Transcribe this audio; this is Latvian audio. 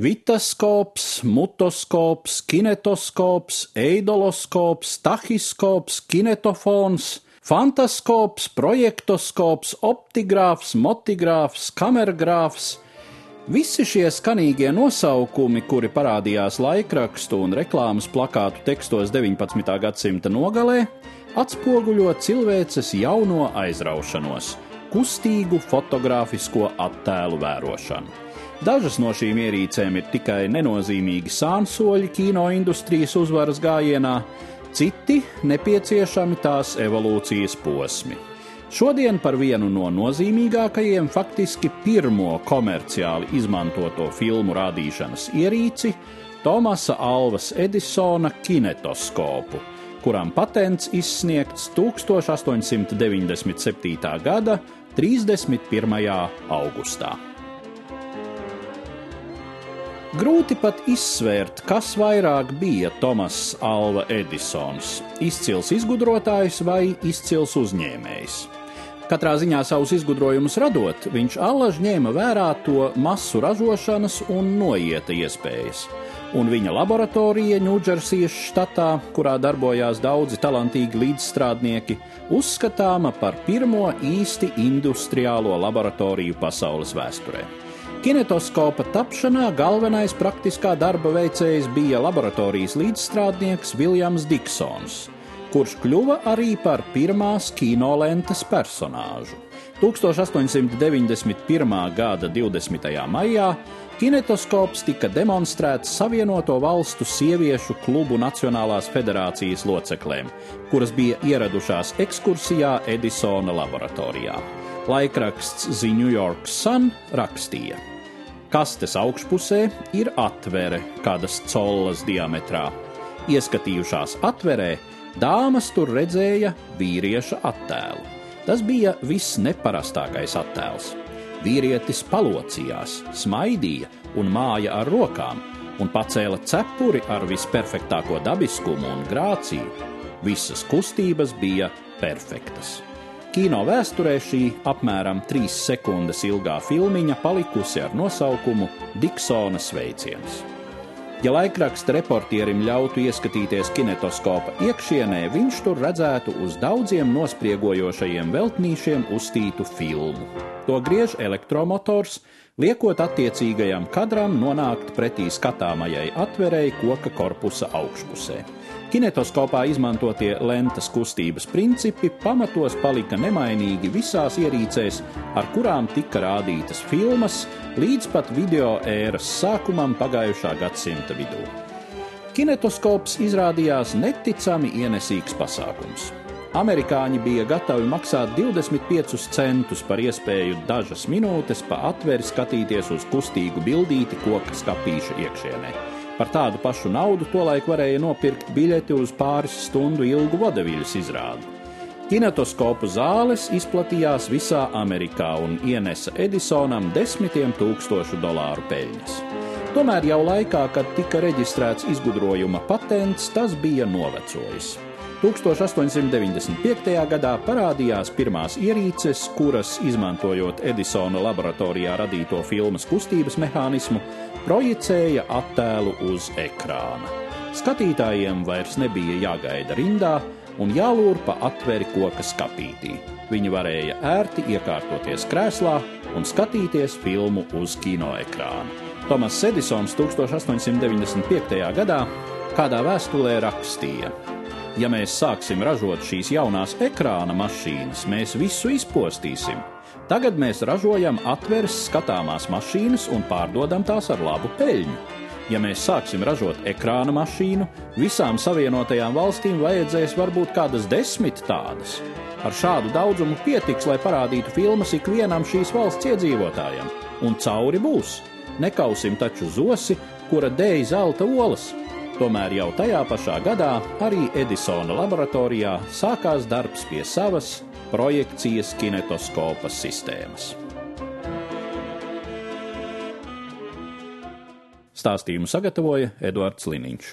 Vitaskops, mutoskops, kinetoskops, eidoloskops, tahiskops, kinetofons, fantaskops, projektoskops, optigrāfs, motigrāfs, kamergrāfs. Visi šie skanīgie nosaukumi, kuri parādījās laikrakstu un reklāmas plakātu tekstos 19. gadsimta nogalē, atspoguļo cilvēces jauno aizraušanos, kustīgu fotogrāfisko attēlu vērošanu. Dažas no šīm ierīcēm ir tikai nenozīmīgi sānsoļi kino industrijas uzvaras gājienā, citi nepieciešami tās evolūcijas posmi. Šodien par vienu no nozīmīgākajiem, faktiski pirmo komerciāli izmantoto filmu rādīšanas ierīci Tomasa Alvas Edisona kinetoskopu, kuram patents izsniegts 1897. gada 31. augustā. Grūti pat izsvērt, kas vairāk bija Tomas Alva Edisons - izcils izgudrotājs vai izcils uzņēmējs. Katrā ziņā savus izgudrojumus radot, viņš allaž ņēma vērā to masu ražošanas un noieta iespējas. Un viņa laboratorija Ņūdžersijas štatā, kurā darbojās daudzi talantīgi līdzstrādnieki, uzskatāma par pirmo īsti industriālo laboratoriju pasaules vēsturē. Kinetoskopa tapšanā galvenais praktiskā darba veicējs bija laboratorijas līdzstrādnieks Viljams Diksons, kurš kļuva arī par pirmās kinolentes personāžu. 1891. gada 20. maijā kinetoskops tika demonstrēts Savienoto Valstu sieviešu klubu Nacionālās federācijas loceklēm, kuras bija ieradušās ekskursijā Edisona laboratorijā. Laikraksts The New York Sun rakstīja: Kastes augšpusē ir atvere kādas collas diametrā. Ieskatījušās atverē, dāmas tur redzēja vīrieša attēlu. Tas bija viss neparastākais attēls. Vīrietis palocījās, smaidīja un māja ar rokām, un pacēla cepuri ar visperfektāko dabiskumu un grāciju. Visas kustības bija perfektas. Kino vēsturē šī apmēram 3 sekundes ilgā filmiņa palikusi ar nosaukumu Diksona sveiciens. Ja laikraksta reportierim ļautu ieskatīties kinetoskopa iekšienē, viņš tur redzētu uz daudziem nospriegojošajiem veltnīšiem uztītu filmu. To griež elektromotors, liekot attiecīgajam kadram nonākt pretī skatāmajai atverēji koka korpusa augšpusē. Kinetoskopā izmantotie lentas kustības principi pamatos palika nemainīgi visās ierīcēs, ar kurām tika rādītas filmas, līdz pat video ēras sākumam pagājušā gadsimta vidū. Kinetoskops izrādījās neticami ienesīgs pasākums. Amerikāņi bija gatavi maksāt 25 centus par iespēju dažas minūtes pa atveri skatīties uz kustīgu bildīti koka skāpīša iekšienē. Par tādu pašu naudu tolaik varēja nopirkt biļeti uz pāris stundu ilgu vodevīļas izrādi. Kinetoskopu zāles izplatījās visā Amerikā un ienesa Edisonam desmitiem tūkstošu dolāru peļņas. Tomēr jau laikā, kad tika reģistrēts izgudrojuma patents, tas bija novecojis. 1895. gadā parādījās pirmās ierīces, kuras, izmantojot Edisona laboratorijā radīto filmas kustības mehānismu, projicēja attēlu uz ekrāna. Skatītājiem vairs nebija jāgaida rindā un jālūr pa atveri koka skapītī. Viņi varēja ērti iekārtoties krēslā un skatīties filmu uz kinoekrāna. Tomas Edisons 1895. gadā kādā vēstulē rakstīja: Ja mēs sāksim ražot šīs jaunās ekrāna mašīnas, mēs visu izpostīsim. Tagad mēs ražojam atveres skatāmās mašīnas un pārdodam tās ar labu peļņu. Ja mēs sāksim ražot ekrāna mašīnu, visām savienotajām valstīm vajadzēs varbūt kādas desmit tādas. Ar šādu daudzumu pietiks, lai parādītu filmas ikvienam šīs valsts iedzīvotājam, un cauri būs. Nekausim taču zosi, kura dēļ zelta olas. Tomēr jau tajā pašā gadā arī Edisona laboratorijā sākās darbs pie savas projekcijas kinetoskopas sistēmas. Stāstījumu sagatavoja Eduards Liniņš.